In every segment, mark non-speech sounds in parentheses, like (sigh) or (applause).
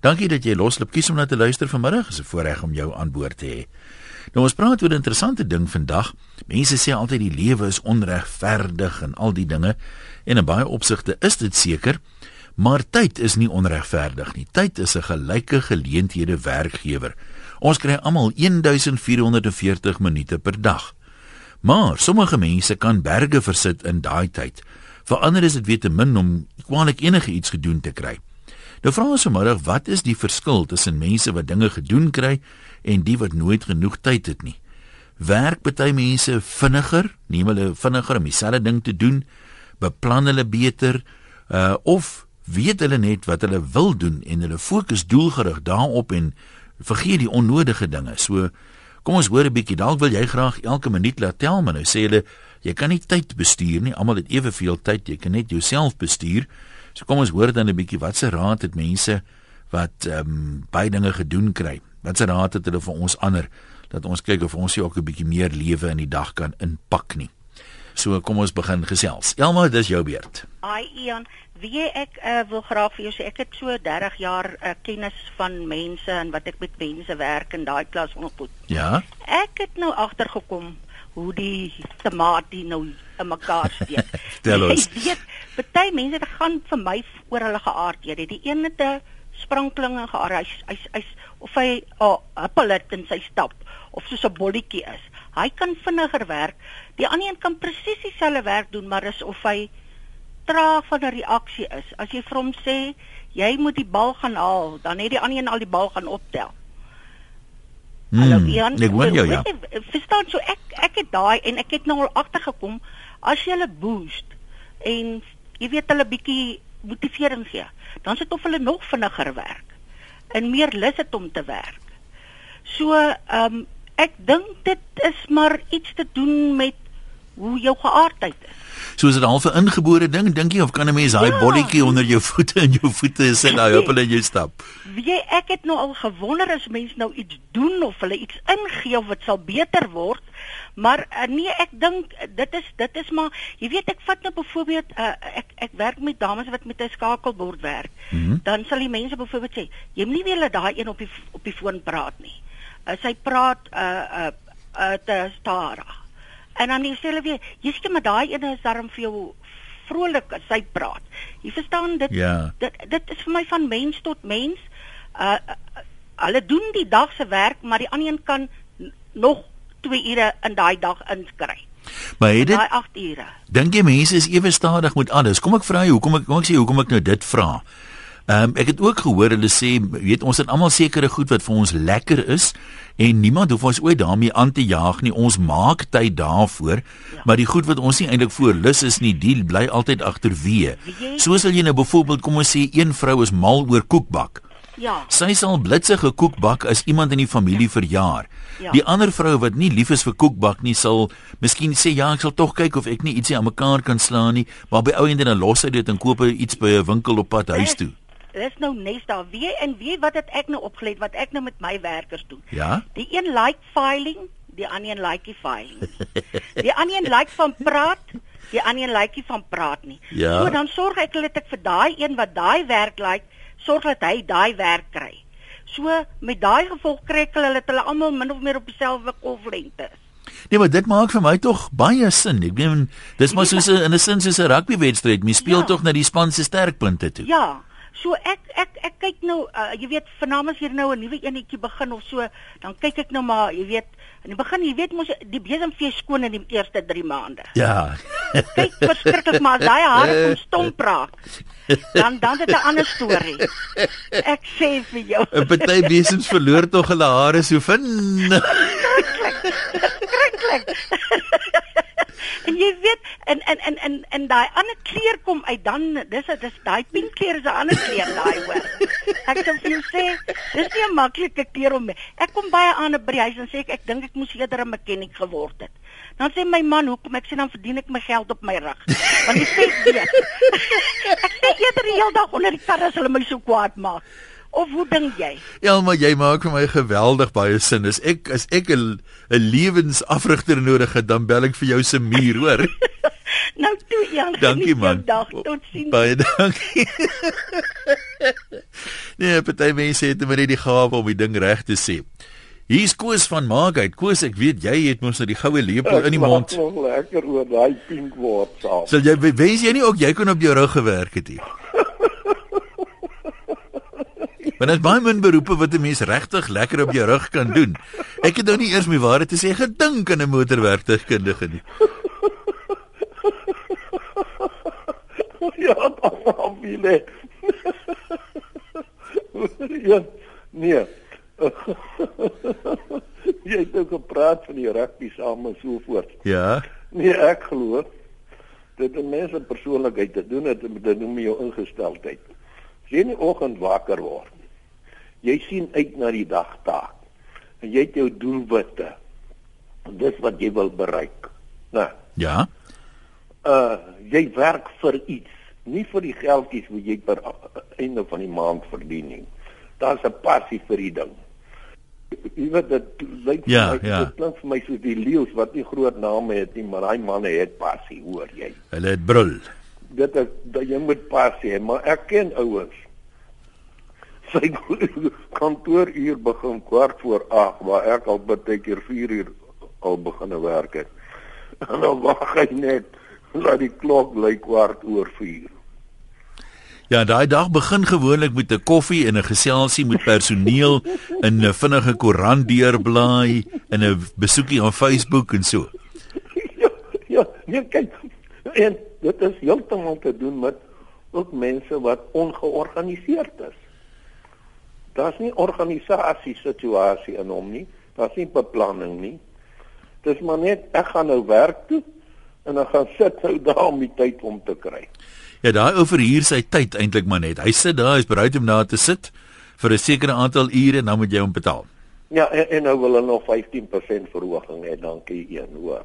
Dankie dat jy loslop kies om na te luister vanmiddag. Dit is 'n voorreg om jou aan boord te hê. Nou ons praat oor 'n interessante ding vandag. Mense sê altyd die lewe is onregverdig en al die dinge. En in baie opsigte is dit seker, maar tyd is nie onregverdig nie. Tyd is 'n gelyke geleenthede werkgewer. Ons kry almal 1440 minute per dag. Maar sommige mense kan berge versit in daai tyd. Vir ander is dit weet te min om kwaliek enige iets gedoen te kry. Nou vra ons vanmiddag, wat is die verskil tussen mense wat dinge gedoen kry en die wat nooit genoeg tyd het nie? Werk baie mense vinniger, neem hulle vinniger om dieselfde ding te doen, beplan hulle beter, uh of weet hulle net wat hulle wil doen en hulle fokus doelgerig daarop en vergeet die onnodige dinge. So kom ons hoor 'n bietjie. Dalk wil jy graag elke minuut laat tel, maar nou sê hulle jy kan nie tyd bestuur nie. Almal het eweveel tyd. Jy kan net jouself bestuur. So kom ons hoor dan 'n bietjie wat se raad het mense wat ehm um, baie dinge gedoen kry. Wat se raad het hulle vir ons ander dat ons kyk of ons ook 'n bietjie meer lewe in die dag kan inpak nie. So kom ons begin gesels. Elma, dis jou beurt. Ai Ian, wie ek uh, wil graag vir jou sê ek het so 30 jaar uh, kennis van mense en wat ek met mense werk in daai klas ontmoet. Ja. Ek het nou agtergekom hoe die tamatie nou in mekaar steek. (laughs) Tel ons. Jy weet, party mense dit gaan vir my oor hulle geaardhede. Die een het 'n spranklinge geaard. Hy's hy's hy's of hy 'n oh, appel in sy stap of soos 'n bolletjie is. Hy kan vinniger werk. Die ander een kan presies dieselfde werk doen, maar is of hy traag van 'n reaksie is. As jy vir hom sê jy moet die bal gaan haal, dan het die ander een al die bal gaan optel. Hmm, Hallo Ian. Ek hoor jou ja. Verstaan so ek ek het daai en ek het nou al agtergekom as jy hulle boost en jy weet hulle bietjie motivering gee, dan sit of hulle nog vinniger werk en meer lus het om te werk. So, ehm um, ek dink dit is maar iets te doen met hoe jou geaardheid is. So is dit half 'n ingebore ding, dink jy of kan 'n mens daai ja. bolletjie onder jou voete in jou voete sit nou op hulle jy stap? Wie jy ek het nou al gewonder as mense nou iets doen of hulle iets ingee of dit sal beter word. Maar uh, nee, ek dink dit is dit is maar jy weet ek vat nou byvoorbeeld uh, ek ek werk met dames wat met 'n skakelbord werk. Mm -hmm. Dan sal die mense byvoorbeeld sê, jy moet nie weer hulle daai een op die op die foon praat nie. Uh, sy praat uh uh, uh te stadig. En dan sê hulle weer, jy sê maar daai ene is darm vir jou vrolik as hy praat. Jy verstaan dit? Ja. Dit dit is vir my van mens tot mens. Uh, uh hulle doen die dag se werk, maar die ander een kan nog 2 ure in daai dag inskry. Maar het dit daai 8 ure. Dink jy mense is ewe stadig met alles? Kom ek vra jou, hoekom ek kom ek sê hoekom ek nou dit vra? Ehm um, ek het ook gehoor hulle sê weet ons het almal sekere goed wat vir ons lekker is en niemand hoef ons ooit daarmee aan te jaag nie. Ons maak tyd daarvoor, ja. maar die goed wat ons nie eintlik voor lus is nie, die bly altyd agterweë. Soos al jy nou byvoorbeeld kom ons sê een vrou is mal oor koekbak. Ja. Sy sal blitsige koekbak as iemand in die familie ja. verjaar. Ja. Die ander vrou wat nie lief is vir koekbak nie, sal miskien sê ja, ek sal tog kyk of ek nie ietsie aan mekaar kan slaan nie, maar by ou en dan los hy dit en koop iets by 'n winkel op pad huis toe dis nou nes daar wie en wie wat het ek nou opgelet wat ek nou met my werkers doen. Ja. Die een like filing, die ander een like filing. (laughs) die ander een like van praat, die ander een like van praat nie. Ja. So dan sorg ek dat ek vir daai een wat daai werk like, sorg dat hy daai werk kry. So met daai gevolg kry ek hulle dat hulle almal min of meer op dieselfde golflengte is. Nee, maar dit maak vir my tog baie sin. Ek meen, dis maar soos 'n in 'n sin soos 'n rugbywedstryd. Mens speel ja. tog na die span se sterkpunte toe. Ja. So ek ek ek kyk nou uh, jy weet vanaand as hier nou 'n nuwe enetjie begin of so, dan kyk ek nou maar, jy weet, in die begin, jy weet mos die besemfees skoon in die eerste 3 maande. Ja. kyk verskriklik maar daai hare kom stomp (laughs) raak. Dan dan dit 'n ander storie. Ek sê vir jou. 'n Party besems verloor tog hulle hare so fin. Skrikkelik. Jy weet en en en en en daai ander kleur kom uit dan dis dis daai pink kleur is 'n ander kleur daai hoor. Ek kan vir jou sê, dis nie 'n maklike kleur om ek kom baie aan by die huis en sê ek ek dink ek moes eerder 'n mechanic geword het. Dan sê my man, hoekom ek sê dan verdien ek my geld op my rug. Want jy sê weet. (laughs) ek sê eerder die hele dag onder die kar as hulle my so kwaad maak. Of hoe dink jy? Ja, maar jy maak vir my geweldig baie sin. As ek as ek 'n 'n lewensafrigter nodig het, dan bel ek vir jou se muur, hoor. (laughs) Nou toe Jan, dankie man. Dag totsiens. Baie dankie. (laughs) nee, party mense het net die gawe om die ding reg te sê. Hier's Koos van Maagheid. Koos, ek weet jy het mos nou die goue lepel in die mond. Ek lekker oor daai pink word saam. Sal jy wens jy nie ook jy kon op jou rug gewerk het nie? Want is baie min beroepe wat 'n mens regtig lekker op jou rug kan doen. Ek het nou nie eers my ware te sê gedink aan 'n motorwerktuigkundige nie. ja, wil Ja, nee. jy het ook gepraat van die rugby saam en so voort. Ja. Nee, ek glo dit 'n mens se persoonlikheid te doen het met dit noem jy jou ingesteldheid. As jy in die oggend wakker word, jy sien uit na die dagtaak en jy het jou doelwitte. Dis wat jy wil bereik. Nou, Ja. uh jy werk vir iets, nie vir die geldjies wat jy per uh, einde van die maand verdien nie. Daar's 'n passie vir die ding. Jy weet dit lyk Ja, my ja. dit klink vir my soos die leeu's wat nie groot name het nie, maar daai manne het passie, hoor jy. Hulle het brul. Dit is dat jy moet passie hê, maar ek ken ouens. (laughs) Sy kantooruur begin kwart voor 8, waar ek al baie keer 4 uur al begin werk het. (laughs) En dan wag hy net laat die klok lui kwart oor 4. Ja, daai dag begin gewoonlik met 'n koffie en 'n geselsie met personeel (laughs) in 'n vinnige koerant deurblaai en 'n besoekie aan Facebook en so. ja, ja, nee kyk. En dit is heeltemal te doen met ook mense wat ongeorganiseerd is. Daar's nie organisasie situasie in hom nie. Daar's nie beplanning nie. Dis maar net ek gaan nou werk toe en dan gaan sit nou daar om die tyd om te kry. Ja, daai ou verhuur sy tyd eintlik maar net. Hy sit daar, hy's bereid om daar te sit vir 'n sekere aantal ure en dan moet jy hom betaal. Ja, en, en nou wil hulle nog 15% verhoging hê, dankie een, hoor.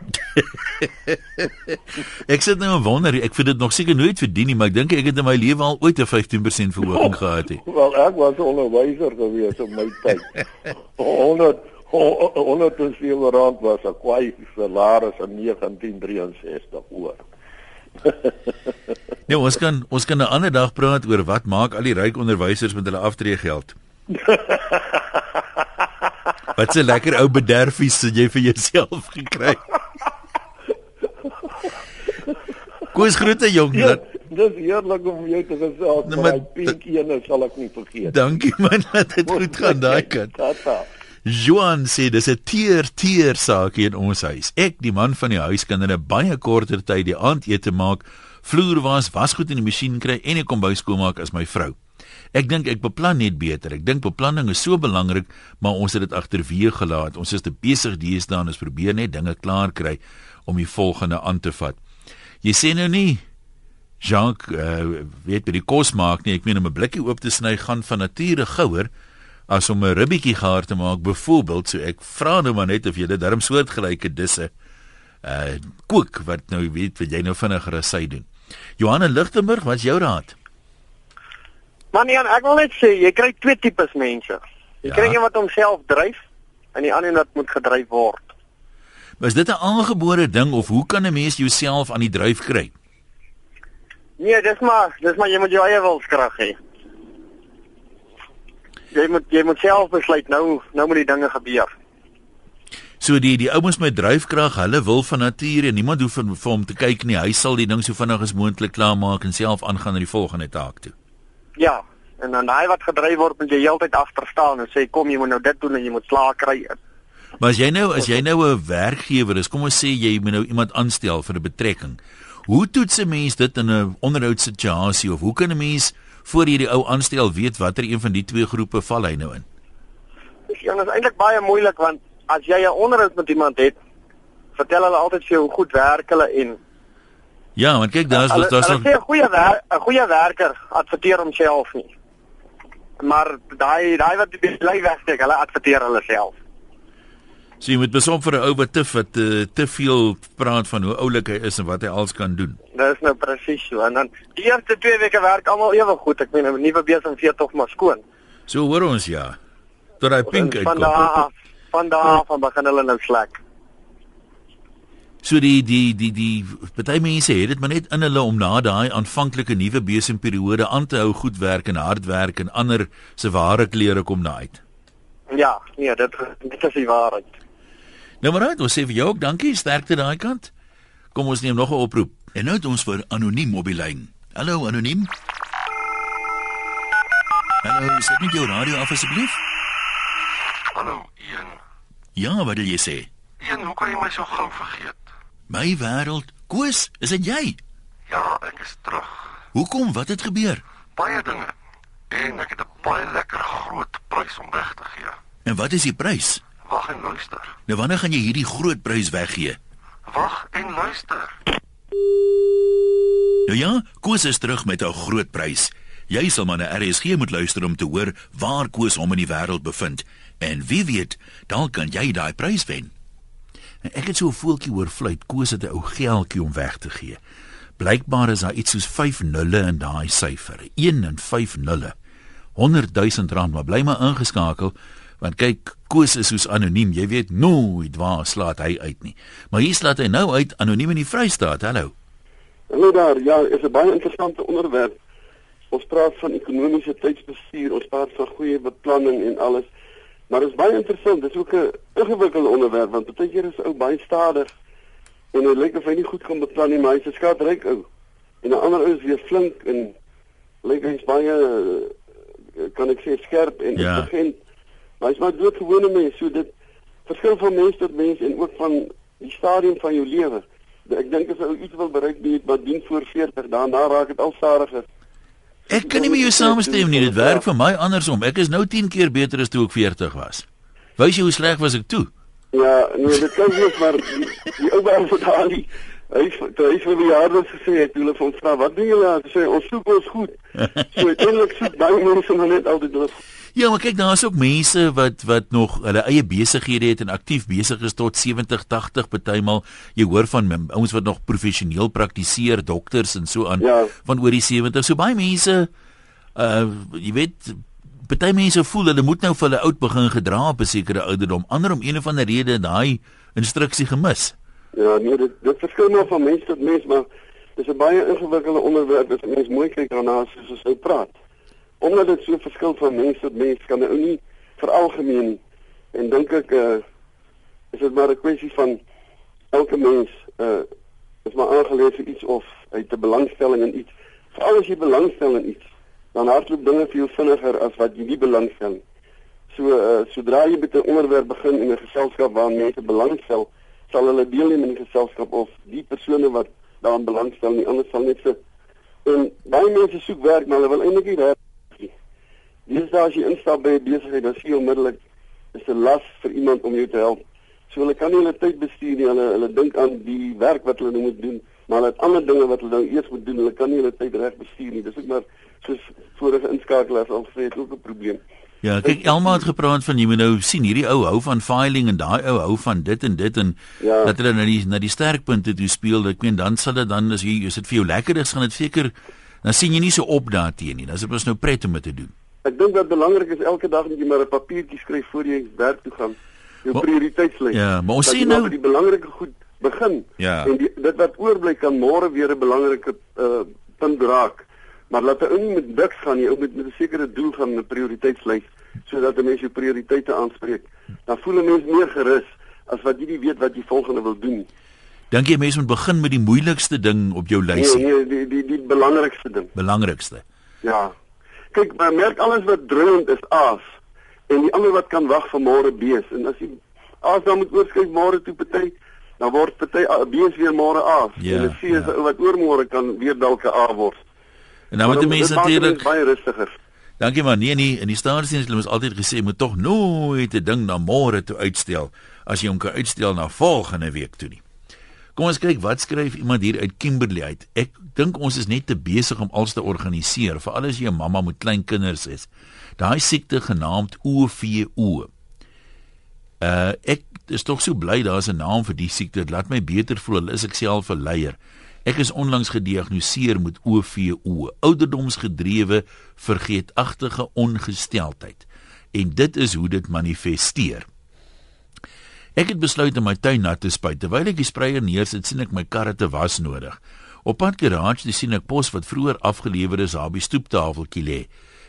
(laughs) Ek sit nou en wonder, ek vind dit nog seker nooit verdien nie, maar ek dink ek het in my lewe al ooit 'n 15% verhoging gehad het. Wel, ek was 'n onderwyser gewees op my tyd. (laughs) 100 107 rand was 'n kwai salaris in 1963 hoor. (laughs) Nee, ons kan ons kan 'n ander dag praat oor wat maak al die ryk onderwysers met hulle aftreegeld. Wat 'n lekker ou bederfies het jy vir jouself gekry. Koos groete jong. Ja, Dat, dis heerlik om jou te gesels, Nee, maar maar daai pink ene sal ek nie vergeet. dankie man, (laughs) dat dit goed gaan daai kant. Tata. Johan sê dis 'n teer teer saak hier in ons huis. Ek, die man van die huis, kan in 'n baie korter tyd die aandete maak, vloer was, wasgoed in die masjien kry en die kombuis skoonmaak as my vrou. Ek dink ek beplan net beter. Ek dink beplanning is so belangrik, maar ons het dit agterweë gelaat. Ons is te besig deesdae en ons probeer net dinge klaar kry om die volgende aan te vat. Jy sê nou nie Jacques, uh, weet by die kos maak nie. Ek meen om 'n blikkie oop te sny gaan van nature gouer as om 'n ribbietjie gaar te maak byvoorbeeld. So ek vra nou maar net of jy dit darm soortgelyke disse uh kook wat nou weet wat jy nou vinniger as sy doen. Johanna Lichtenburg, wat is jou raad? Man, Jan, ek wil net sê jy kry twee tipes mense. Jy Ja. kry een wat homself dryf en die ander een wat moet gedryf word. Is dit 'n aangebore ding of hoe kan 'n mens jouself aan die dryf kry? Nee, dis maar, dis maar jy moet jou eie wilskrag hê. Jy moet jy moet self besluit nou nou moet die dinge gebeur. So die die ouens met dryfkrag, hulle wil van nature en niemand hoef vir, vir hom te kyk nie. Hy sal die ding so vinnig as moontlik klaarmaak en self aangaan na die volgende taak toe. Ja, en dan daai wat gedryf word moet jy heeltyd agter staan en sê kom jy moet nou dit doen en jy moet slaag kry. Maar as jy nou as jy nou 'n werkgewer is, kom ons sê jy moet nou iemand aanstel vir 'n betrekking. Hoe toets 'n mens dit in 'n onderhoudssituasie of hoe kan 'n mens voor jy die ou aanstel weet watter een van die twee groepe val hy nou in? Ja, dit is eintlik baie moeilik want as jy 'n onderhoud met iemand het, vertel hulle altyd vir jou hoe goed werk hulle en Ja, want kyk daar's daar's hulle nog 'n goeie wer 'n goeie werker adverteer homself nie. Maar daai daai wat die bly wegsteek, hulle adverteer hulle self. so jy moet besom vir 'n ou wat te wat uh, te veel praat van hoe oulik hy is en wat hy als kan doen. Dis nou presies so. En dan die eerste 2 weke werk almal ewe goed. Ek meen 'n nuwe besem vee tog maar skoon. So hoor ons ja. Tot hy pink En van uitkom. daar af, van daar af van begin hulle nou slek. So die die die die party mense het dit maar net in hulle om na daai aanvanklike nuwe besemperiode aan te hou goed werk en hard werk en ander se ware klere kom na uit. Ja, nee, dit dit is die waarheid. Nou maar uit, ons sê vir jou ook dankie, sterkte daai kant. Kom ons neem nog 'n oproep. En nou het ons vir anoniem op die lyn. Hallo anoniem. Hallo, sit net jou radio af asseblief. Hallo, Ian. Ja, wat wil jy sê? Ian, hoe kan jy my so gou vergeet? My wêreld, Koos, is dit jy? Ja, ek is terug. Hoekom? Wat het gebeur? Baie dinge. En ek het 'n baie lekker groot prys om weg te gee. En wat is die prys? Wag en luister. Nou wanneer gaan jy hierdie groot prys weggee? Wag en luister. Nou ja, Koos is terug met 'n groot prys. Jy sal maar na RSG moet luister om te hoor waar Koos hom in die wêreld bevind. En wie weet, dalk kan jy daai prys wen. En ek het so 'n voeltjie hoor fluit Koos het 'n ou geldjie om weg te gee. Blykbaar is daar iets soos 5 nulle in daai syfer. 1 en 5 nulle. 100 000 rand, maar bly maar ingeskakel want kyk Koos is soos anoniem. Jy weet nooit waar slaat hy uit nie. Maar hier slaat hy nou uit anoniem in die Vrystaat. Hallo. Hallo daar. Ja, is 'n baie interessante onderwerp. Ons praat van ekonomiese tydsbestuur, ons praat van goeie beplanning en alles. Maar dit is baie interessant. Dit is ook 'n ingewikkelde onderwerp want baie keer is ou baie stadig en dit lyk of hy nie goed kan beplan nie, maar hy's 'n skatryk ou. En 'n ander ou is weer flink en lyk hy's baie eh, kan ek sê skerp en Ja. intelligent. Maar hy's maar doodgewone mens, so dit verskil van mens tot mens en ook van die stadium van jou lewe. Ek dink as ou iets wil bereik, moet jy wat doen voor 40, daarna raak dit al stadiger. Ek kan nie met jou saamstem nie. Dit werk vir my andersom. Ek is nou 10 keer beter as toe ek 40 was. Wys jy hoe sleg was ek toe? Ja, nee, dit kan wees maar die, die ou baas van daai hy toe hy vir die jare gesê het, hulle van vra, "Wat doen julle?" Hy sê, "Ons soek ons goed." (laughs) So uiteindelik soek baie mense maar net altyd hulle Ja, maar kyk, daar's ook mense wat wat nog hulle eie besighede het en aktief besig is tot 70, 80 partymal. Jy hoor van ouens wat nog professioneel praktiseer, dokters en so aan Ja. van oor die 70. So baie mense uh jy weet party mense voel hulle moet nou vir hulle oud begin gedra op 'n sekere ouderdom. Ander om een of ander rede daai instruksie gemis. Ja, nee, dit dit maar van mens tot mens, maar dis 'n baie ingewikkelde onderwerp as mens mooi daarna soos ons nou praat. Omdat dit so verskil van mens tot mens, kan jy ou nie veralgemeen. En dink ek uh is dit maar 'n kwessie van elke mens uh is maar aangelees vir iets of het 'n belangstelling in iets. Veral as jy belangstel in iets, dan hardloop dinge veel vinniger as wat jy nie belangstel nie. So jy met 'n onderwerp begin in 'n geselskap waar mense belangstel, sal hulle deelneem in die geselskap of die persone wat daaraan belangstel nie anders sal net sit. En baie mense soek werk, maar hulle wil eintlik nie werk nie. Dis daar as jy instap by 'n besigheid, dan sien jy onmiddellik is 'n las vir iemand om jou te help. So hulle kan nie hulle tyd bestuur nie. Hulle hulle dink aan die werk wat hulle nou moet doen, maar hulle het ander dinge wat hulle nou eers moet doen. Hulle kan nie hulle tyd reg bestuur nie. Dis ook maar soos vorige inskakelaars al gesê het, ook 'n probleem. Ja, kyk Elma het gepraat van jy moet nou sien hierdie ou hou van filing en daai ou hou van dit en dit en Ja. dat hulle na die na die sterkpunte toe speel. Ek meen dan sal dit dan as jy as dit vir jou lekker is, gaan dit seker dan sien jy nie so op daarteen nie. Dan is dit mos nou pret om dit te doen. Ek dink wat belangrik is elke dag moet jy maar 'n papiertjie skryf voor jy werk toe gaan. Jou prioriteitslys. Ja, maar ons jy nou- die belangrike goed begin. Ja. En die, dit wat oorbly kan môre weer 'n belangrike uh, punt raak. Maar laat 'n ou met niks gaan nie, ou moet met 'n sekere doel gaan, 'n prioriteitslys sodat 'n mens jou prioriteite aanspreek. Dan voel 'n mens meer gerus as wat jy nie weet wat jy volgende wil doen nie. Dink jy mense moet begin met die moeilikste ding op jou Nee, lysie? nee, die die die belangrikste ding. Belangrikste. Ja. Kyk, maar merk alles wat dringend is aas en die ander wat kan wag vir môre bees. En as jy aas dan moet oorskuif môre toe party, dan word party bees weer môre aas. Ja, en sê is ja. wat oormôre kan weer dalk 'n A word. En dan moet die mense die natuurlik baie rustiger. Dankie maar nee nee, in die staatsdiens het hulle ons altyd gesê moet tog nooit 'n ding na môre toe uitstel as jy hom kan uitstel na volgende week toe nie. Kom ons kyk wat skryf iemand hier uit Kimberley uit. Ek dink ons is net te besig om alles te organiseer, veral as jy 'n mamma met klein kinders is. Daai siekte genaamd OVO. Uh ek is tog so bly daar's 'n naam vir die siekte. Dit laat my beter voel al is ek self 'n leier. Ek is onlangs gediagnoseer met OVO, ouderdomsgedrewe vergeetachtige ongesteldheid. En dit is hoe dit manifesteer. Ek het besluit om my tuin nat te spuit. Terwyl ek die sprayer neersit, sien ek my karre te was nodig. Op pad garage te sien ek pos wat vroeër afgelewer is op die stoeptafeltjie lê.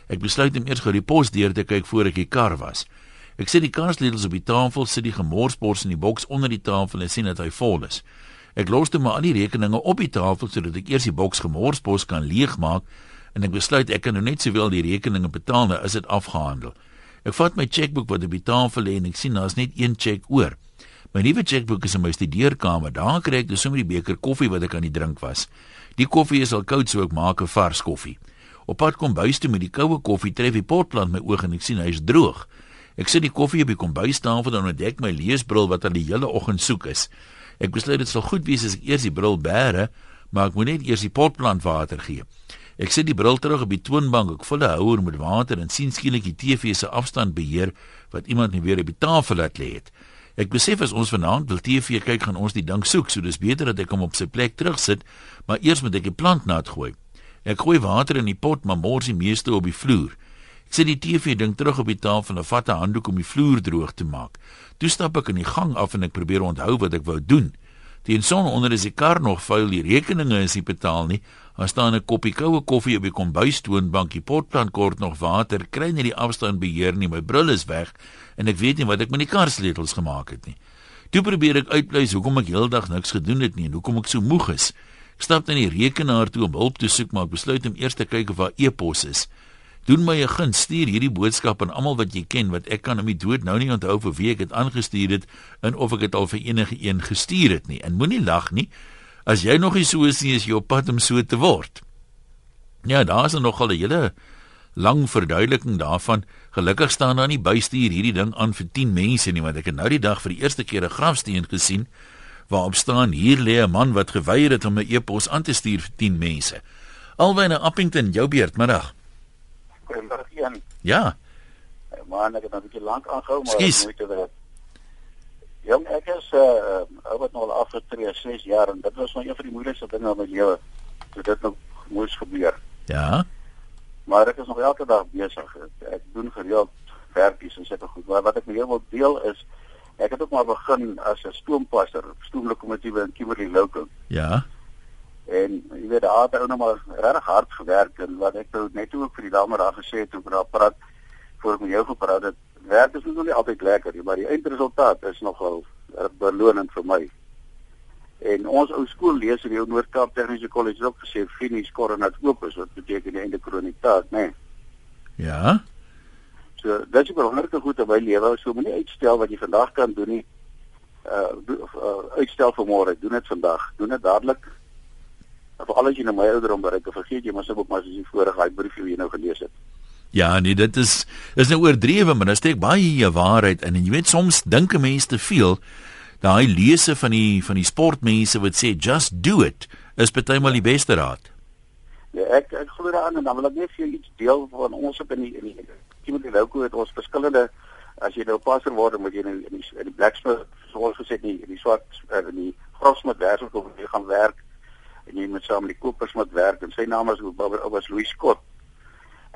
Ek besluit om eers gou die pos deur te kyk voor ek die kar was. Ek sit die karsledels op die tafel, sit die gemorspors in die boks onder die tafel en sien dat hy vol is. Ek los toe maar al die rekeninge op die tafel sodat ek eers die boks gemorspos kan leegmaak en ek besluit ek kan nou net sowel die rekeninge betaal nou is dit afgehandel. Ek vat my chequeboek wat op die tafel lê en ek sien daar's net een cheque oor. My nuwe chequeboek is in my studeerkamer. Daar kry ek dus sommer die beker koffie wat ek aan die drink was. Die koffie is al koud so ek maak 'n vars koffie. Op pad kom bys toe met die koue koffie tref die potplant my oog en ek sien hy is droog. Ek sit die koffie op die kombuistafel en ontdek my leesbril wat al die hele oggend soek is. Ek besluit dit sal goed wees as ek eers die bril bære, maar ek moet net eers die potplant water gee. Ek sit die bril terug op die toonbank, ek vul 'n houer met water en sien skielik die TV se afstand beheer wat iemand nie weer op die tafel laat lê het. Ek besef as ons vanaand wil TV kyk, gaan ons die ding soek, so dis beter dat ek hom op sy plek terugsit, maar eers moet ek die plant nat gooi. Ek gooi water in die pot, maar mors die meeste op die vloer. Sit die TV ding terug op die tafel en vat 'n handdoek om die vloer droog te maak. Toe stap ek in die gang af en ek probeer onthou wat ek wou doen. Teen son onder is die kar nog vuil, die rekeninge is nie betaal nie. Daar staan 'n koppie koue koffie op die kombuistoonbank, die potplant kort nog water, kry nie die afstand beheer nie, my bril is weg en ek weet nie wat ek met die karsleutels gemaak het nie. Toe probeer ek uitpleis hoekom ek heeldag niks gedoen het nie en hoekom ek so moeg is. Ek stap na die rekenaar toe om hulp te soek, maar ek besluit om eers te kyk of daar e-pos is. Doen my 'n guns, stuur hierdie boodskap aan almal wat jy ken wat ek kan om die dood nou nie onthou vir wie ek dit aangestuur het en of ek dit al vir enige een gestuur het nie. En moenie lag nie. As jy nog nie so is nie, is jy op pad om so te word. Ja, daar's nog al 'n hele lang verduideliking daarvan. Gelukkig staan daar nie bystuur hierdie ding aan vir 10 mense nie, want ek het nou die dag vir die eerste keer 'n grafsteen gesien waarop staan hier lê 'n man wat geweier het om 'n e-pos aan te stuur vir 10 mense. Alwyne Appington, jou beurt, middag. Goeiemôre een. Ja. Maar ek het nou 'n bietjie lank aangehou maar Skus. moeite werd. Jong, ek is uh ou wat nou al afgetree 6 jaar en dit was nou een van die moeilikste dinge in my lewe. So dit nou moes gebeur. Ja. Maar ek is nog elke dag besig. Ek doen gereeld werkies en sulke goed. Maar wat ek met jou wil deel is ek het ook maar begin as 'n stoompasser, stoomlokomotiewe in Kimberley Local. Ja. En jy weet daar het ou nou maar regtig hard gewerk en wat ek nou net ook vir die dame daar gesê het oor daar praat voor ek met jou gepraat het, werk is nog nie altyd lekker nie, maar die eindresultaat is nogal uh, belonend vir my. En ons ou skool lees in die Noord-Kaap Tegniese Kollege het ook gesê finish coronat oop is wat beteken die einde kronitaat, né? Nee. Ja. So dit is belangrike goed in my lewe, so moenie uitstel wat jy vandag kan doen nie. Uh, do, uh uitstel vir môre, doen dit vandag. Doen dit dadelik. Vir al as jy nou my ouderdom bereik, vergeet jy sou ook maar as jy vorige daai brief wat jy nou gelees het. Ja, nee, dit is is nou oordrewe, maar daar steek baie waarheid in en jy weet soms dink 'n mens te veel. Daai lese van die van die sportmense wat sê just do it is partymal die beste raad. Ja, ek ek glo daaraan en dan wil ek net vir jou iets deel van ons op in die in die Kimberley Local het ons verskillende as jy nou passer word dan moet jy in die, in die blacksmith soos gesê die in die swart in die grofsmith werk of jy gaan werk en jy moet saam met die kopers moet werk en sy naam is was Louis Scott.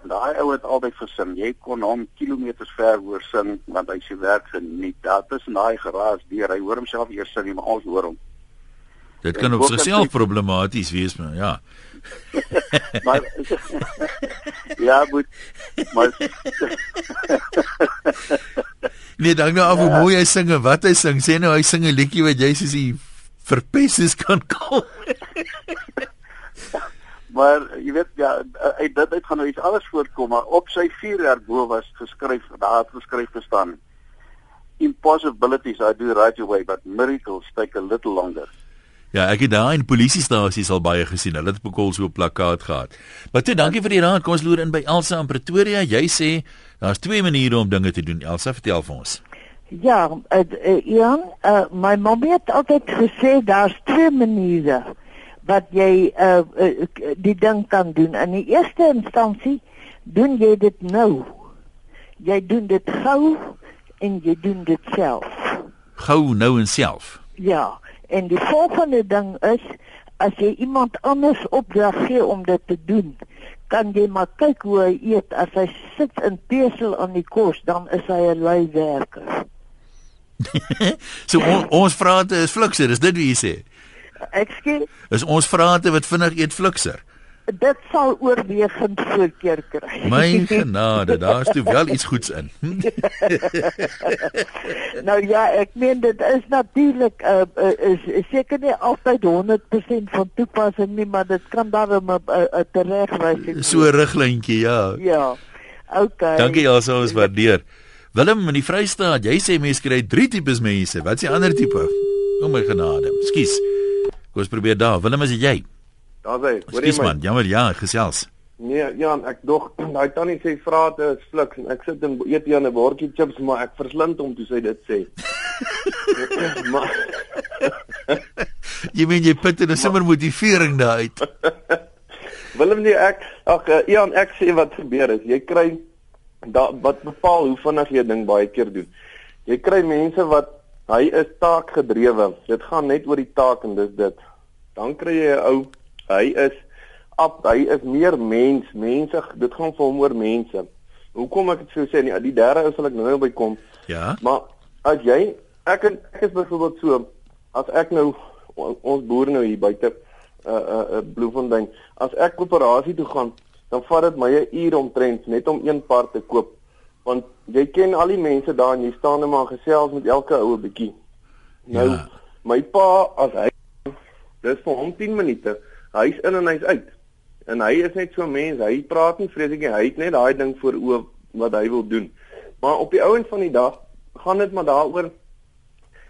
En daai ou het altyd gesin. Jy kon hom kilometers ver hoor sing want hy se werk geniet. Daar tussen daai geraas deur. Hy hoor homself eers sing, maar ons hoor hom. Dit kan op sigself problematies wees, maar ja. (laughs) (laughs) maar ja, moet maar Nee, dan nou af hoe mooi hy sing en wat hy sing. Sê nou hy sing 'n liedjie wat jy soos die verpesses kan kom. (laughs) maar jy weet ja, uit dit uit gaan nou iets anders voortkom, maar op sy vuurwerk bo was geskryf, daar het geskryf gestaan impossibilities I do right away but miracles take a little longer. Ja, ek het daar in polisiestasies al baie gesien. Hulle het bekol so 'n plakkaat gehad. Maar toe, dankie vir die raad. Kom ons loer in by Elsa in Pretoria. Jy sê daar's twee maniere om dinge te doen. Elsa, vertel vir ons. Ja, uh, uh, Ian, uh, my mamma het altyd gesê daar's twee maniere wat jy uh, uh, die ding kan doen. In die eerste instansie doen jy dit nou. Jy doen dit gou en jy doen dit self. Gou nou en self. Ja, en die volgende ding is as jy iemand anders opdrag gee om dit te doen, kan jy maar kyk hoe hy eet. As hy sit in pesel aan die kos, dan is hy 'n lui werker. (laughs) so on, ons vrate is flikser, is dit wat jy sê? Ekskuus. Is ons vrate wat vinnig eet flikser? Dit sal oorwegend voorkeur kry. My (laughs) genade, daar's toe wel iets goeds in. (laughs) nou ja, ek meen dit is natuurlik uh, uh, is, is seker nie altyd 100% van toepassing nie, maar dit kan daarom 'n uh, uh, teregwysing. So 'n riglyntjie, ja. Ja. Okay. Dankie also ons waardeer. Willem in die Vrystaat, jy sê mense kry drie tipes mense. Wat is die ander tipe? O my genade. Skus. Kom ons probeer daar. Willem, is dit jy? Daar's hy. Jy man? Jammer, ja, gesels. Nee, Jan, ek dog (clears throat) daai tannie sê vrate is fliks en ek sit en eet hier 'n bordjie chips, maar ek verslind hom toe sy dit sê. (laughs) maar (laughs) jy meen jy punt en 'n simmer motivering daar uit. (laughs) Willem nie ek ag uh, Jan, ek sê wat gebeur is, jy kry da wat bepaal hoe vinnig jy 'n ding baie keer doen. Jy kry mense wat hy is taakgedrewe. Dit gaan net oor die taak en dis dit. Dan kry jy 'n ou hy is op hy is meer mens mense dit gaan vir hom oor mense hoekom ek dit sou sê nie die derde ou sal ek nou by kom ja maar as jy ek ek is byvoorbeeld so as ek nou ons boere nou hier buite uh uh, uh Bloemfontein as ek koöperasie toe gaan dan vat dit my 'n uur omtrent net om een part te koop want jy ken al die mense daar en jy staan net maar gesels met elke ou 'n bietjie nou ja. my pa as hy dis vir hom 10 minute hy's in en hy's uit. En hy is net so 'n mens, hy praat nie vreeslik nie, hy het net daai ding voor oë wat hy wil doen. Maar op die ouens van die dag gaan dit maar daaroor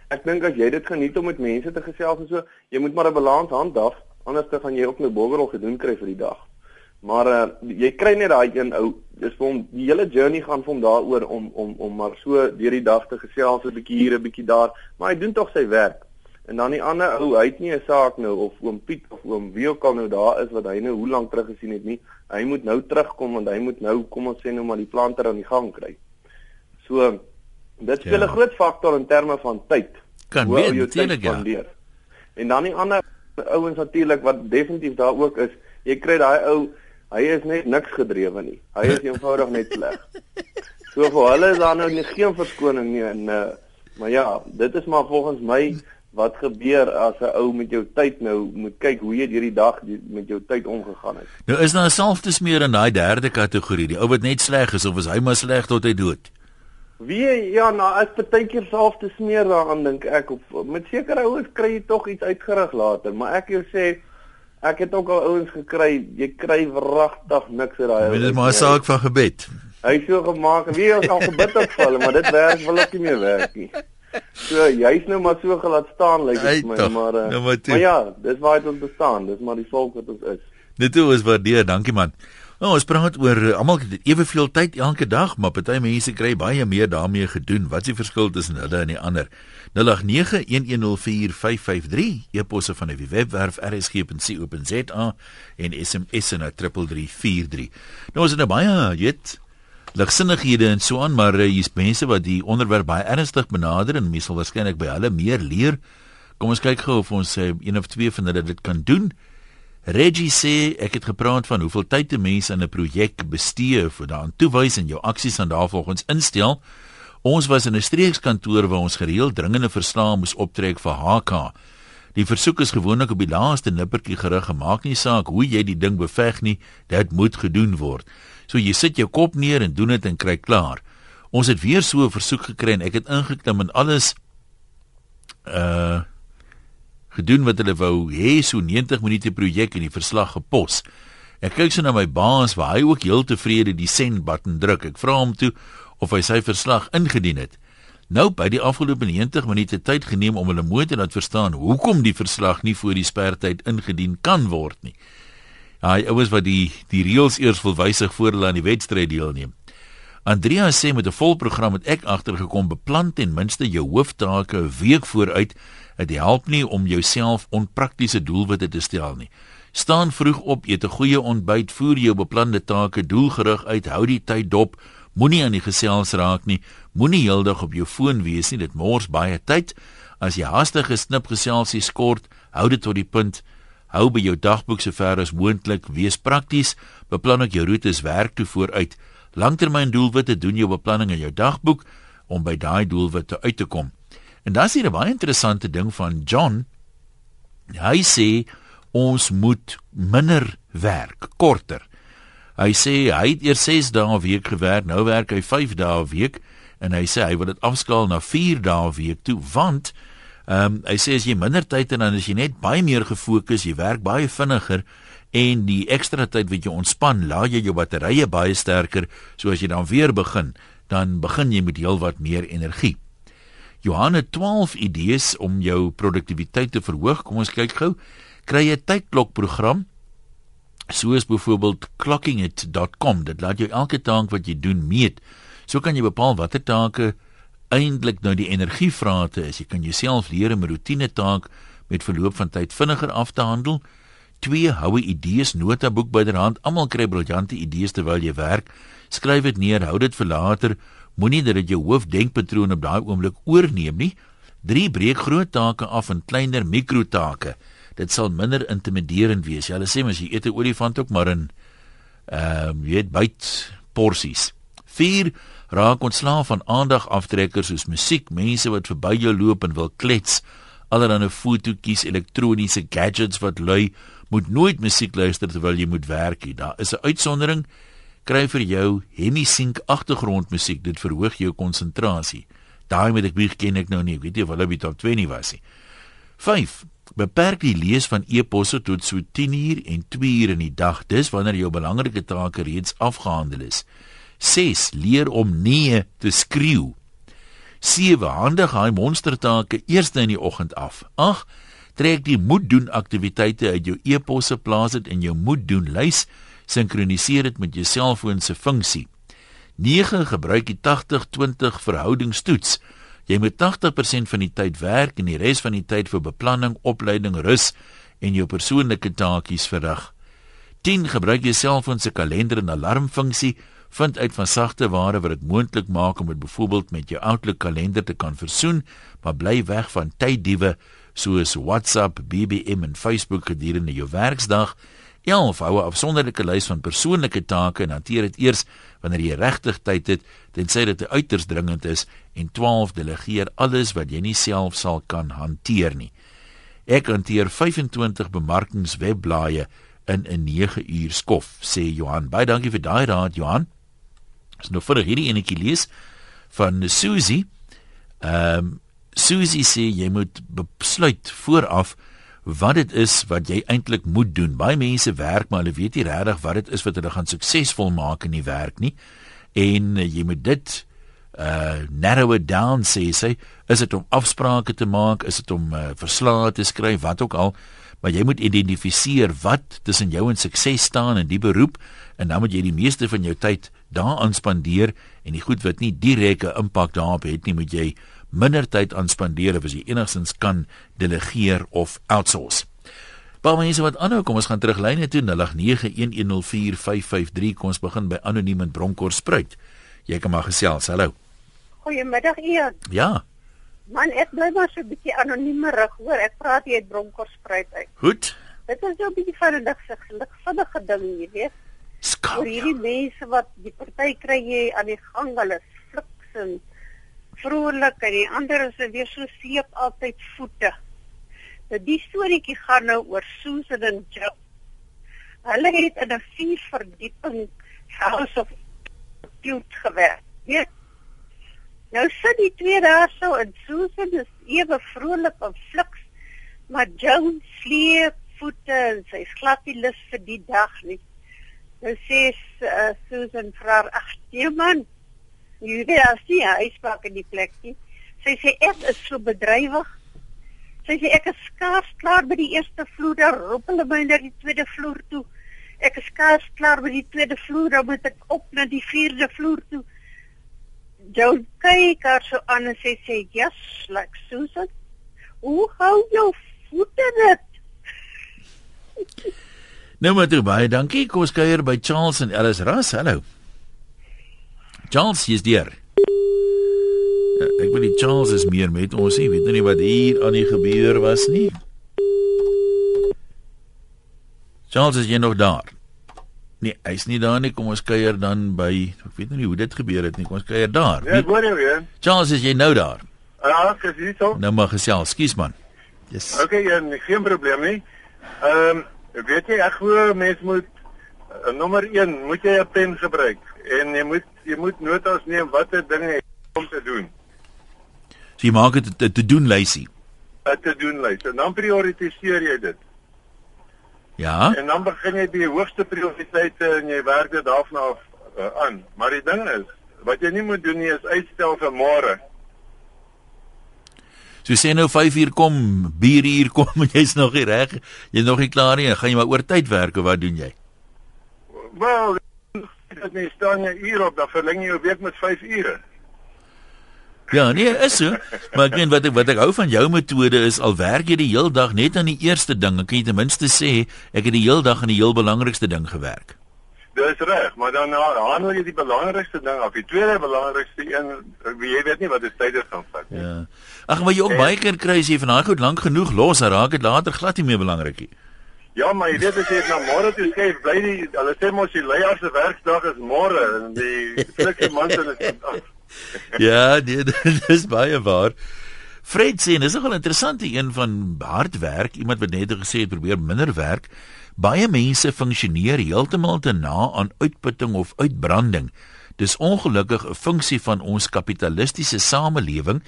ek dink as jy dit geniet om met mense te gesels en so, jy moet maar 'n balans handhaaf, anders dan gaan jy ook 'n bogerel gedoen kry vir die dag. Maar uh, jy kry net daai een ou, dis vir hom die hele journey gaan vir hom daaroor om om om maar so deur die dag te gesels 'n bietjie hier 'n bietjie daar, maar hy doen tog sy werk. En dan die ander ou, hy het nie 'n saak nou of oom Piet of oom wie ook al nou daar is wat hy nou hoe lank terug gesien het nie. Hy moet nou terugkom want hy moet nou kom ons sê nou maar die planter aan die gang kry. So dit speel 'n ja. groot faktor in terme van tyd. Kan wees natuurlik ja. En dan die ander ouens natuurlik wat definitief daar ook is, jy kry daai ou, hy is net niks gedrewe nie. Hy is eenvoudig net sleg. So vir hulle is daar nou nie geen verskoning nie en uh, maar ja, dit is maar volgens my wat gebeur as 'n ou met jou tyd nou moet kyk hoe jy hierdie dag die, met jou tyd omgegaan het. Nou is daar selfs meer in daai derde kategorie, die ou wat net sleg is of is hy maar sleg tot hy dood. Wie ja, nou as partykeer self te smeer daaraan dink ek op met sekere ouens kry jy tog iets uitgerig later, maar ek jou sê ek het ook al ouens gekry, jy kry wragtig niks uit daai. Dit is maar 'n saak van gebed. Hy sê gemaak, wie het al gebid op hulle, maar dit werk wel ook nie meer werk nie. So jy's nou maar so gelaat staan lyk like dit my maar uh, nou maar, maar ja, dis waar dit ons bestaan, dis maar die volk wat ons is. Dit is waardeer, dankie man. Nou ons praat oor uh, almal het eweveel tyd elke dag, maar party mense kry baie meer daarmee gedoen. Wat is die verskil tussen hulle en die ander? 0891104553 e-posse van die webwerf rsg.co.za en SMS na 3343. Nou is dit nou baie, jy weet ligsinnighede en so aan, maar uh, hier's mense wat die onderwerp baie ernstig benader en mense sal waarskynlik by hulle meer leer. Kom ons kyk gou of ons uh, een of twee van hulle dit kan doen. Reggie sê ek het gepraat van hoeveel tyd 'n mens aan 'n projek bestee vir daan toewys en jou aksies aan daarvolgens instel. Ons was in 'n streekskantoor waar ons gereeld dringende verslae moes optrek vir HK. Die versoek is gewoonlik op die laaste nippertjie gerig gemaak nie saak hoe jy die ding beveg nie, dit moet gedoen word. So jy sit jou kop neer en doen dit en kry klaar. Ons het weer so 'n versoek gekry en ek het ingeklim en alles uh gedoen wat hulle wou hê so 90 minute projek en die verslag gepos. Ek kyk so na my baas waar hy ook heel tevrede die send button druk. Ek vra hom toe of hy sy verslag ingedien het. Nou by die afgelope 90 minute tyd geneem om hulle mooi te laat verstaan hoekom die verslag nie voor die spertyd ingedien kan word nie. Hy ouens wat die die reëls eers wil wysig voor hulle aan die wedstryd deelneem. Andrea sê met 'n vol program het ek agtergekom beplan ten minste jou hooftake 'n week vooruit. Dit help nie om jouself onpraktiese doelwitte te stel nie. Staan vroeg op, eet 'n goeie ontbyt, voer jou beplande take doelgerig uit, hou die tyd dop, moenie aan die gesels raak nie, moenie heeldag op jou foon wees nie, dit mors baie tyd. As jy hastige snipgeselsie skort, hou dit tot die punt. Hou by jou dagboek sover as moontlik, wees prakties, beplan ook jou roetes werk toe vooruit. Langtermyndoelwitte doen jou beplanning in jou dagboek om by daai doelwitte uit te kom. En dan is hier 'n baie interessante ding van John. Hy sê ons moet minder werk, korter. Hy sê hy het eers 6 dae 'n week gewerk, nou werk hy 5 dae 'n week en hy sê hy wil dit afskaal na 4 dae 'n week toe want ehm um, hy sê as jy minder tyd het dan is jy net baie meer gefokus, jy werk baie vinniger en die ekstra tyd wat jy ontspan, laai jy jou batterye baie sterker, so as jy dan weer begin, dan begin jy met heelwat meer energie. Johanne 12 idees om jou produktiwiteit te verhoog. Kom ons kyk gou. Kry 'n tydklokprogram soos byvoorbeeld clockingit.com. Dit laat jou elke taak wat jy doen meet. So kan jy bepaal watter take eintlik nou die energievrate is. Jy kan jouself leer om 'n rotine taak met verloop van tyd vinniger af te handel twee houe idees notaboek byderhand. Almal kry briljante idees terwyl jy werk. Skryf dit neer, hou dit vir later. Moenie dat dit jou hoofdenkpatroon op daai oomblik oorneem nie. Drie breek groot take af in kleiner mikrotake. Dit sal minder intimiderend wees. Jy sê mens jy eet 'n olifant ook maar in ehm uh, jy weet byt porsies. 4 raak ontslaaf van aandagaftrekkers soos musiek, mense wat verby jou loop en wil klets, allerlei fotootjies, elektroniese gadgets wat lui moet nooit musiek luister terwyl jy moet werk nie. Daar is 'n uitsondering. Kry vir jou hemisync agtergrondmusiek. Dit verhoog jou konsentrasie. Daai moet ek bieg ken ek nou nie. Ek weet nie of hulle by top 20 was nie. 5. Beperk die lees van e-posse tot so 10 uur en 2 uur in die dag. Dis wanneer jou belangrike take reeds afgehandel is. 6. Leer om nee te skreeu. 7. Handig hy monstertake eers in die oggend af. 8 trek die moet doen aktiwiteite uit jou e-posse plaas dit in jou moet doen lys sinkroniseer dit met jou selfoon se funksie 9 gebruik die 80-20 verhoudingstoets jy moet 80% van die tyd werk en die res van die tyd vir beplanning opleiding rus en jou persoonlike taakies verrig 10 gebruik jou selfoon se kalender en alarmfunksie vind uit van sagte ware wat dit moontlik maak om dit byvoorbeeld met jou Outlook kalender te kan versoen maar bly weg van tyddiewe soos WhatsApp, BBM en Facebook gedurende jou werksdag. 11 hou 'n afsonderlike lys van persoonlike take en hanteer dit eers wanneer jy regtig tyd het, tensy dit uiters dringend is en 12 delegeer alles wat jy nie self sal kan hanteer nie. Ek hanteer 25 bemarkingswebblaaie in 'n 9 uur skof, sê Johan. Baie dankie vir daai raad, Johan. Ons nou vir hierdie enetjie lees van Susie. Ehm um, Susie sê jy moet besluit vooraf wat dit is wat jy eintlik moet doen. Baie mense werk maar hulle weet nie regtig wat dit is wat hulle gaan suksesvol maak in die werk nie. En jy moet dit uh narrow it down sê sê is dit om afsprake te maak, is dit om uh, verslae te skryf, wat ook al, maar jy moet identifiseer wat tussen jou en sukses staan in die beroep en dan moet jy die meeste van jou tyd daaraan spandeer en die goed wat nie direkte impak daarop het nie, moet jy minder tyd aan spandeer as jy enigstens kan delegeer of outsource. Baie mense wat aanhou, kom ons gaan terug lyne toe 0891104553. Kom ons begin by anoniem in Bronkhorst spruit. Jy kan maar gesels. Hallo. Goeiemiddag Ian. Ja. Man, ek bly maar so 'n bietjie anoniemerig, hoor. Ek praat hier uit Bronkhorst spruit uit. Goed. Dit is so 'n bietjie van 'n ligvinnige ding hier, weet. Skop. Hierdie mense wat die party kry jy aan die gang, hulle fliks en vrolik en die ander is weer so sleep altyd voete. Nou die storieetjie gaan nou oor Susan en Joe. Hulle het in 'n vier verdieping house of cute gewerk. Ja. Nou sit die twee daar so en Susan is ewe vrolik en fliks, maar Joe sleep voete en sy glad nie lus vir die dag nie. Nou sê uh, Susan haar: "Ag, jy man, Jy weet as jy uitspraak in die plek nie. Sy sê ek is so bedrywig. Sy sê ek is skaars klaar by die eerste vloer, dan roep hulle my na die tweede vloer toe. Ek is skaars klaar by die tweede vloer, dan moet ek op na die vierde vloer toe. Jou kyk haar so aan en sy sê, "Yes, like Susan. Hoe hou jou voete dit?" (laughs) Nou maar toe baie dankie. Kom ons kuier by Charles en Alice Ras. Hallo. Charles is deur. Ja, ek weet nie Charles is meer met ons nie. Weet nou nie wat hier aan die gebeur was nie. Charles is jy nog daar? Nee, hy's nie daar nie. Kom ons kuier dan by ek weet nou nie hoe dit gebeur het nie. Kom ons kuier daar. Ja, hoor jou weer. Charles is jy nou daar? Ja, ek is hier so. Nou maar gesels, skus man. Yes. Okay, en geen probleem nie. Ehm um, weet jy ek glo mens moet uh, nommer 1 moet jy 'n pen gebruik en jy moet jy moet notas neem watter dinge jy om te doen. So jy maak dit 'n te doen lysie. 'n Te doen lys. En dan prioritiseer jy dit. Ja. En dan begin jy die hoogste prioriteite en jy werk dit daarna af uh, aan. Maar die ding is, wat jy nie moet doen nie is uitstel vir môre. So sê nou 5 uur kom, 4 uur kom en (laughs) jy's nog nie reg. Jy's nog nie klaar nie. Gaan jy maar oor tyd werk of wat doen jy? Wel, dit nie staan jy uur op, dan verleng jy jou week met 5 ure. Ja, nee, is so. Maar ek meen wat ek wat ek hou van jou metode is al werk jy die heel dag net aan die eerste ding, dan kan jy ten minste sê ek het die heel dag aan die heel belangrikste ding gewerk. Dis reg, maar dan handel jy die belangrikste ding af. Die tweede belangrikste een, jy weet nie wat dit tyd gaan vat nie. Ja. Ag, maar jy ook baie keer kry as jy van daai goed lank genoeg los, dan raak dit later glad nie meer belangrik nie. Ja, maar jy weet as jy na môre toe skuif, bly die hulle sê mos die leier se werkdag is môre en die flikse man se is vandag. (laughs) ja, nee, (laughs) dit is baie waar. Fred sê, dis nogal interessant een van hard werk, iemand wat net gesê het probeer minder werk. Baie mense funksioneer heeltemal te na aan uitputting of uitbranding. Dis ongelukkig 'n funksie van ons kapitalistiese samelewing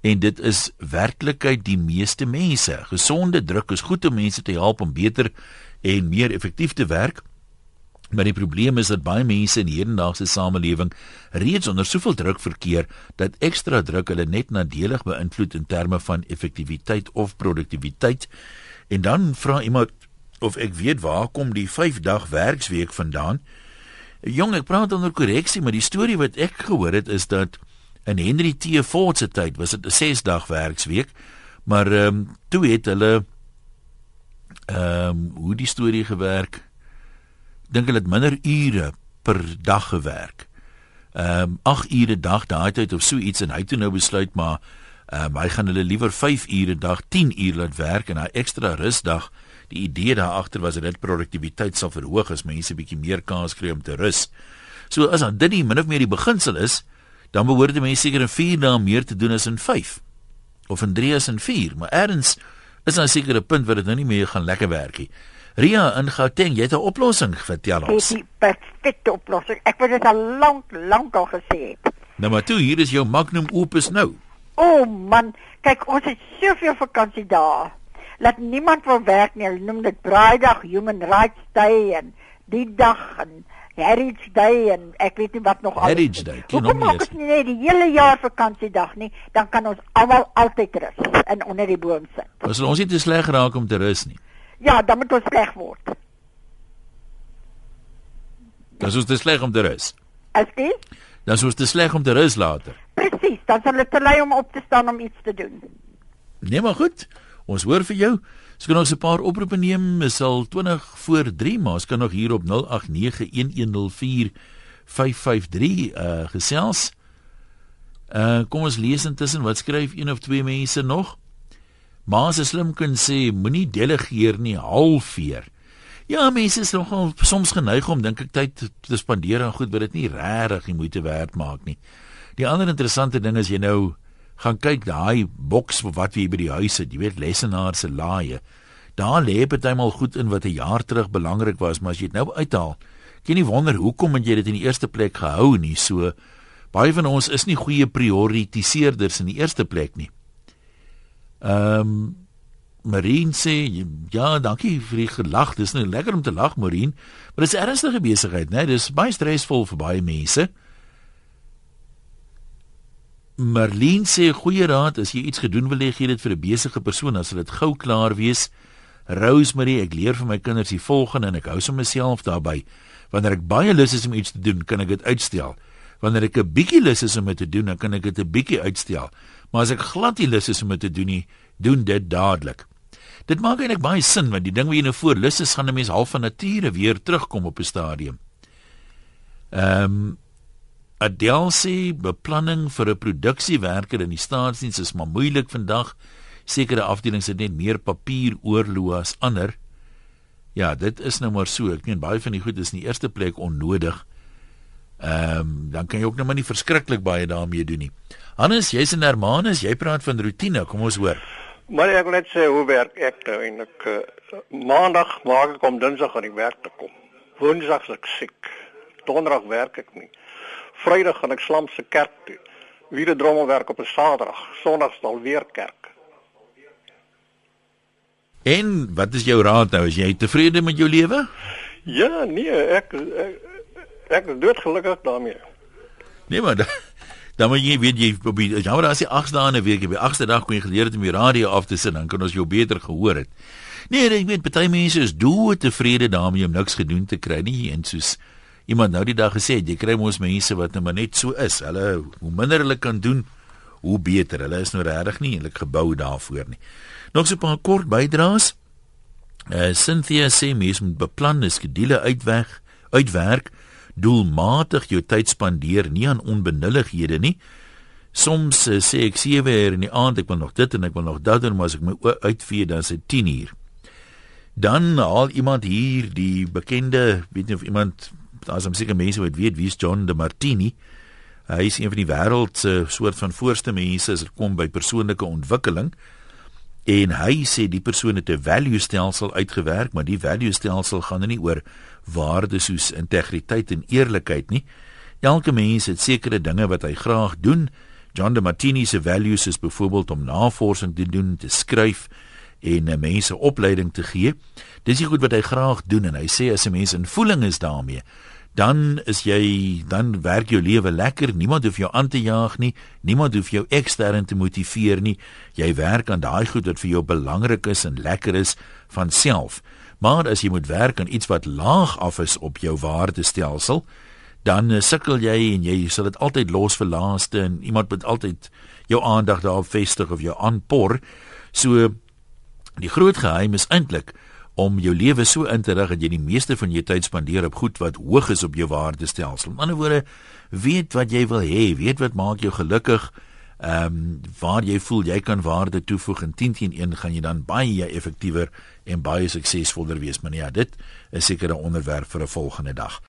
en dit is werklikheid die meeste mense. Gesonde druk is goed om mense te help om beter en meer effektief te werk. Maar die probleem is dat baie mense in die hedendaagse samelewing reeds onder soveel druk verkeer dat ekstra druk hulle net nadelig beïnvloed in terme van effektiwiteit of produktiwiteit. En dan vra iemand of ek weet waar kom die 5 dag werksweek vandaan? Jong, ek praat onder korreksie, maar die storie wat ek gehoor het is dat in Henry T. Ford se tyd was dit 'n 6 dag werksweek, maar ehm um, toe het hulle ehm um, hoe die storie gewerk? Dink hulle het minder ure per dag gewerk. Ehm um, 8 ure dag daai tyd of so iets en hy het toe nou besluit maar ehm um, hy gaan hulle liewer 5 ure dag 10 ure laat werk en hy ekstra rusdag Die idee daar agter was dat dit produktiwiteit sal verhoog as mense bietjie meer kans kry om te rus. So as dan dit nie min of meer die beginsel is, dan behoort die mense seker in 4 dae meer te doen as in 5 of in 3 as in 4, maar erns is dan seker 'n punt waar dit nou nie meer gaan lekker werk nie. Ria in Gauteng, jy het 'n oplossing, vertel ons. Dis die perfekte oplossing. Ek wou dit al lank lank al gesê het. Nou maar toe, hier is jou magnum opus nou. O oh man, kyk ons het soveel vakansie dae. Laat niemand wil werk nie. Hulle noem dit Braaidag, Human Rights Day en die dag en Heritage Day en ek weet nie wat nog alles. Heritage Day. Hom nie. Ons nie net die hele jaar vakansiedag nie, dan kan ons almal altyd rus en onder die boom sit. Ons ons nie te sleg geraak om te rus nie. Ja, dan moet ons sleg word. Dis ons te sleg om te rus. Askies? Dan is ons te sleg om te rus later. Presies, dan sal dit te lui om op te staan om iets te doen. Nee, maar goed. Ons hoor vir jou. Ons kan ons 'n paar oproepe neem. Ons sal 20 voor 3, maar ons kan nog hier op 0891104553 uh gesels. Uh kom ons lees intussen wat skryf een of twee mense nog. Maar se slim kan sê moenie delegeer nie, halfveer. Ja, mense is nogal soms geneig om dink ek tyd te spandeer aan goed wat dit nie regtig die moeite werd maak nie. Die ander interessante ding is jy nou gaan kyk daai boks wat jy by die huis het, jy weet lesenaar se laaie. Daar lê partymal goed in wat 'n jaar terug belangrik was, maar as jy dit nou uithaal, kan jy wonder hoekom jy dit in die eerste plek gehou nie. So baie van ons is nie goeie prioritiseerders in die eerste plek nie. Ehm um, Marine sê ja, dankie vir die gelag. Dis nou lekker om te lag, Marine, maar dit is ernstige besigheid, né? Dis baie stresvol vir baie mense. Marlene sê goeie raad as jy iets gedoen wil hê gee dit vir 'n besige persoon as dit gou klaar wees. Rosemary, ek leer vir my kinders die volgende en ek hou sommer myself daarbey. Wanneer ek baie lus is om iets te doen, kan ek dit uitstel. Wanneer ek 'n bietjie lus is om dit te doen, dan kan ek dit 'n bietjie uitstel. Maar as ek glad nie lus is om dit te doen nie, doen dit dadelik. Dit maak eintlik baie sin want die ding wat jy nou voor lus is, gaan 'n mens half van nature weer terugkom op 'n stadium. Ehm um, Adel sê beplanning vir 'n produksiewerker in die staatsdiens is maar moeilik vandag. Sekere afdelings het net meer papier oorloë as ander. Ja, dit is nou maar so. Ek meen baie van die goed is in die eerste plek onnodig. Ehm um, dan kan jy ook nou maar nie verskriklik baie daarmee doen nie. Hannes, jy's in Hermanus, jy praat van rotine, kom ons hoor. Maar ek wil net sê hoe werk ek nou en ek uh, maandag maak ek om dinsdag aan die werk te kom. Woensdag is ek siek. Donderdag werk ek nie. Vrydag gaan ek slam se kerk toe. Wie die drommel werk op 'n Saterdag. Sondag sal weer kerk. En wat is jou raad nou? Is jy tevrede met jou lewe? Ja, nee, ek ek, ek is doodgelukkig daarmee. Nee, maar dan moet jy weet jy op die jammer as jy 8 dae in 'n week, op die 8ste dag kon jy geleer het om die radio af te sit, dan kan ons jou beter gehoor het. Nee, ek weet baie mense is dood tevrede daarmee om niks gedoen te kry nie en soos iemand nou die dag gesê het, jy kry mos mense wat net maar net so is. Hulle hoe minder hulle kan doen, hoe beter. Hulle is nou regtig nie eintlik gebou daarvoor nie. Nog so 'n paar kort bydraes. Uh, Cynthia sê mens moet beplan, skedules uitweg, uitwerk, doelmatig jou tyd spandeer, nie aan onbenullighede nie. Soms uh, sê ek 7 uur in die aand, ek wil nog dit en ek wil nog dat doen, maar as ek my uitvee dan is dit 10 uur. Dan haal iemand hier die bekende, weet nie of iemand daar's om seker mense wat weet wie's John de Martini. Hy is een van die wêreld se soort van voorste mense as dit kom by persoonlike ontwikkeling. En hy sê die persoon het 'n value stelsel uitgewerk, maar die value stelsel gaan nie oor waardes soos integriteit en eerlikheid nie. Elke mens het sekere dinge wat hy graag doen. John de Martini se values is byvoorbeeld om navorsing te doen, te skryf en uh, mense opleiding te gee. Dis die goed wat hy graag doen en hy sê as 'n mens in voeling is daarmee, dan is jy dan werk jou lewe lekker. Niemand hoef jou aan te jaag nie. Niemand hoef jou ekstern te motiveer nie. Jy werk aan daai goed wat vir jou belangrik is en lekker is van self. Maar as jy moet werk aan iets wat laag af is op jou waardestelsel, dan uh, sukkel jy en jy sal dit altyd los vir laaste en iemand moet altyd jou aandag daarop vestig of jou aanpor. So die groot geheim is eintlik om jou lewe so in te rig dat jy die meeste van jou tyd spandeer op goed wat hoog is op jou waardestelsel. In ander woorde, weet wat jy wil hê, weet wat maak jou gelukkig. Ehm um, waar jy voel jy kan waarde toevoeg in 10 teen 1 gaan jy dan baie effektiewer en baie suksesvoller wees. Maar ja, dit is seker 'n onderwerp vir 'n volgende dag.